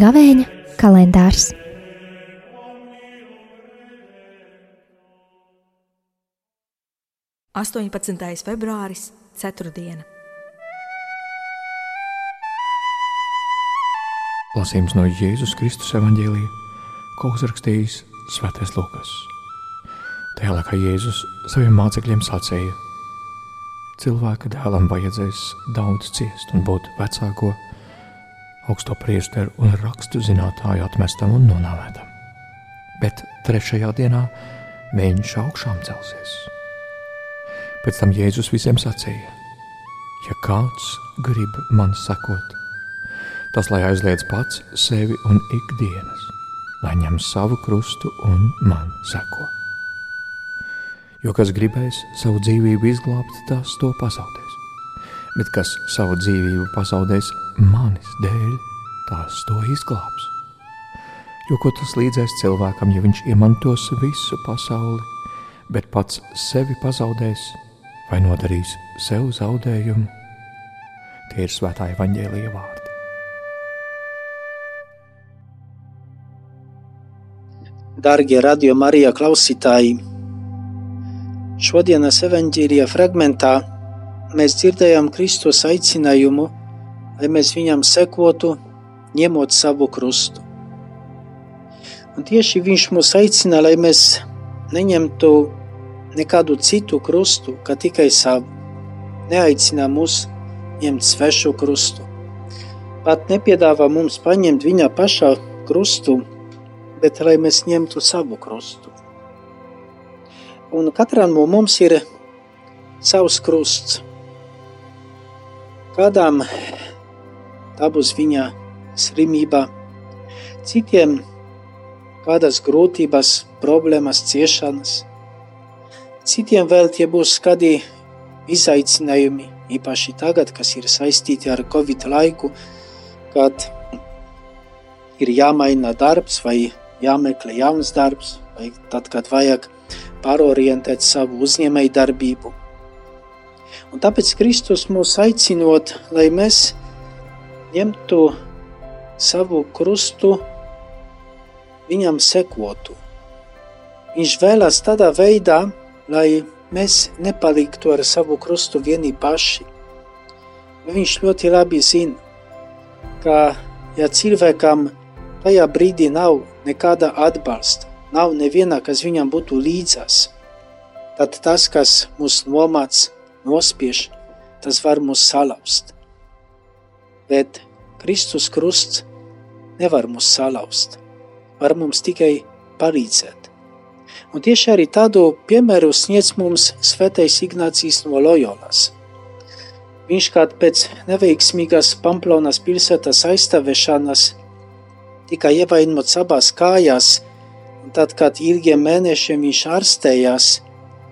Gavēņa kalendārs. Astoņpadsmitais februāris, ceturtdiena. Lasījums no Jēzus Kristus evanģēlīja, ko uzrakstījis Svētais Lukas. Tajā laikā Jēzus saviem mācekļiem sacīja: Cilvēka dēlam vajadzēs daudz ciest un būt vecāko, augsto priesteru un rakstu zinātāju atmestam un nonāvētam. Bet trešajā dienā viņš augšām celsies. Pēc tam Jēzus visiem sacīja: Ja kāds grib man sekot, tas lai aizliedz pats sevi un ikdienas, lai ņem savu krustu un man seko. Jo kas gribēs savu dzīvību izglābt, tas to pazaudēs. Bet kas savu dzīvību pazaudēs manis dēļ, tas to izglābs. Jo ko tas līdzēs cilvēkam, ja viņš iemantos visu pasauli, bet pats sevi pazaudēs vai nodarīs sev zaudējumu? Tie ir svētā evaņģēlīja vārdi. Darbie radio Marija klausītāji! Šodienas evanģīlija fragmentā mēs dzirdējām Kristus aicinājumu, lai mēs viņam sekotu, ņemot savu krustu. Un tieši viņš mūs aicina, lai mēs neņemtu nekādu citu krustu, kā tikai savu. Neaicina mūs ņemt svešu krustu. Pat nepiedāvā mums paņemt viņa paša krustu, bet lai mēs ņemtu savu krustu. Un katram no mums ir savs krusts. Kādām tā būs viņa slimība, citiem kādas grūtības, problēmas, ciešanas, citiem vēl tie būs kādi izaicinājumi, īpaši tagad, kas ir saistīti ar Covid laiku, kad ir jāmaina darbs vai jāmeklē jauns darbs, vai tad, kad vajag pārorientēt savu uzņēmēju darbību. Un tāpēc Kristus mūs aicinot, lai mēs ņemtu savu krustu, viņam sekotu. Viņš vēlas tādā veidā, lai mēs nepaliktu ar savu krustu vieni paši. Viņš ļoti labi zina, ka ja cilvēkam tajā brīdī nav nekāda atbalsta, nav neviena, kas viņam būtu līdzās, tad tas, kas mūs nomāc, nospiež, tas var mūs salauzt. Bet Kristus krusts nevar mūs salauzt, var mums tikai palīdzēt. Un tieši arī tādu piemēru sniedz mums svētais Ignācijas no Lojolas. Viņš kād pēc neveiksmīgas Pamplonas pilsētas aizstāvēšanas tika ievainots abās kājās, un tad, kad ilgiem mēnešiem viņš ārstējās,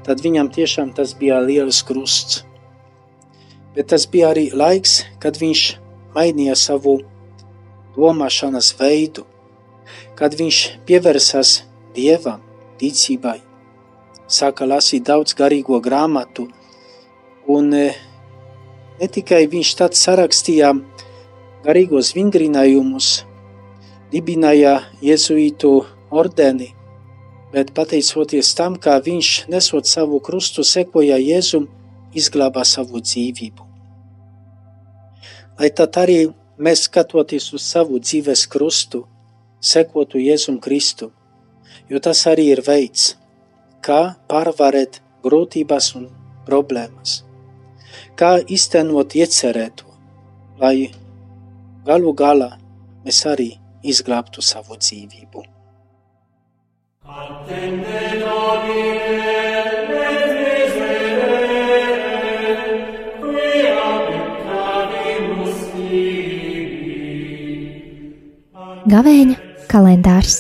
tad viņam tiešām tas bija liels krusts. Bet tas bija arī laiks, kad viņš mainīja savu domāšanas veidu, kad viņš pievērsās dievam, ticībai, sāka lasīt daudz garīgo grāmatu, un e, ne tikai viņš tāds sarakstīja garīgos vingrinājumus, dibināja jēzuītu ordeni, bet pateicoties tam, kā viņš nesot savu krustu, sekoja Jēzum, izglāba savu dzīvību. Lai tad arī mēs skatoties uz savu dzīves krustu, sekotu Jēzum Kristu, jo tas arī ir veids, kā pārvarēt grūtības un problēmas, kā iztenot iecerēto, lai galu galā mēs arī izglābtu savu dzīvību. Gavēņa kalendārs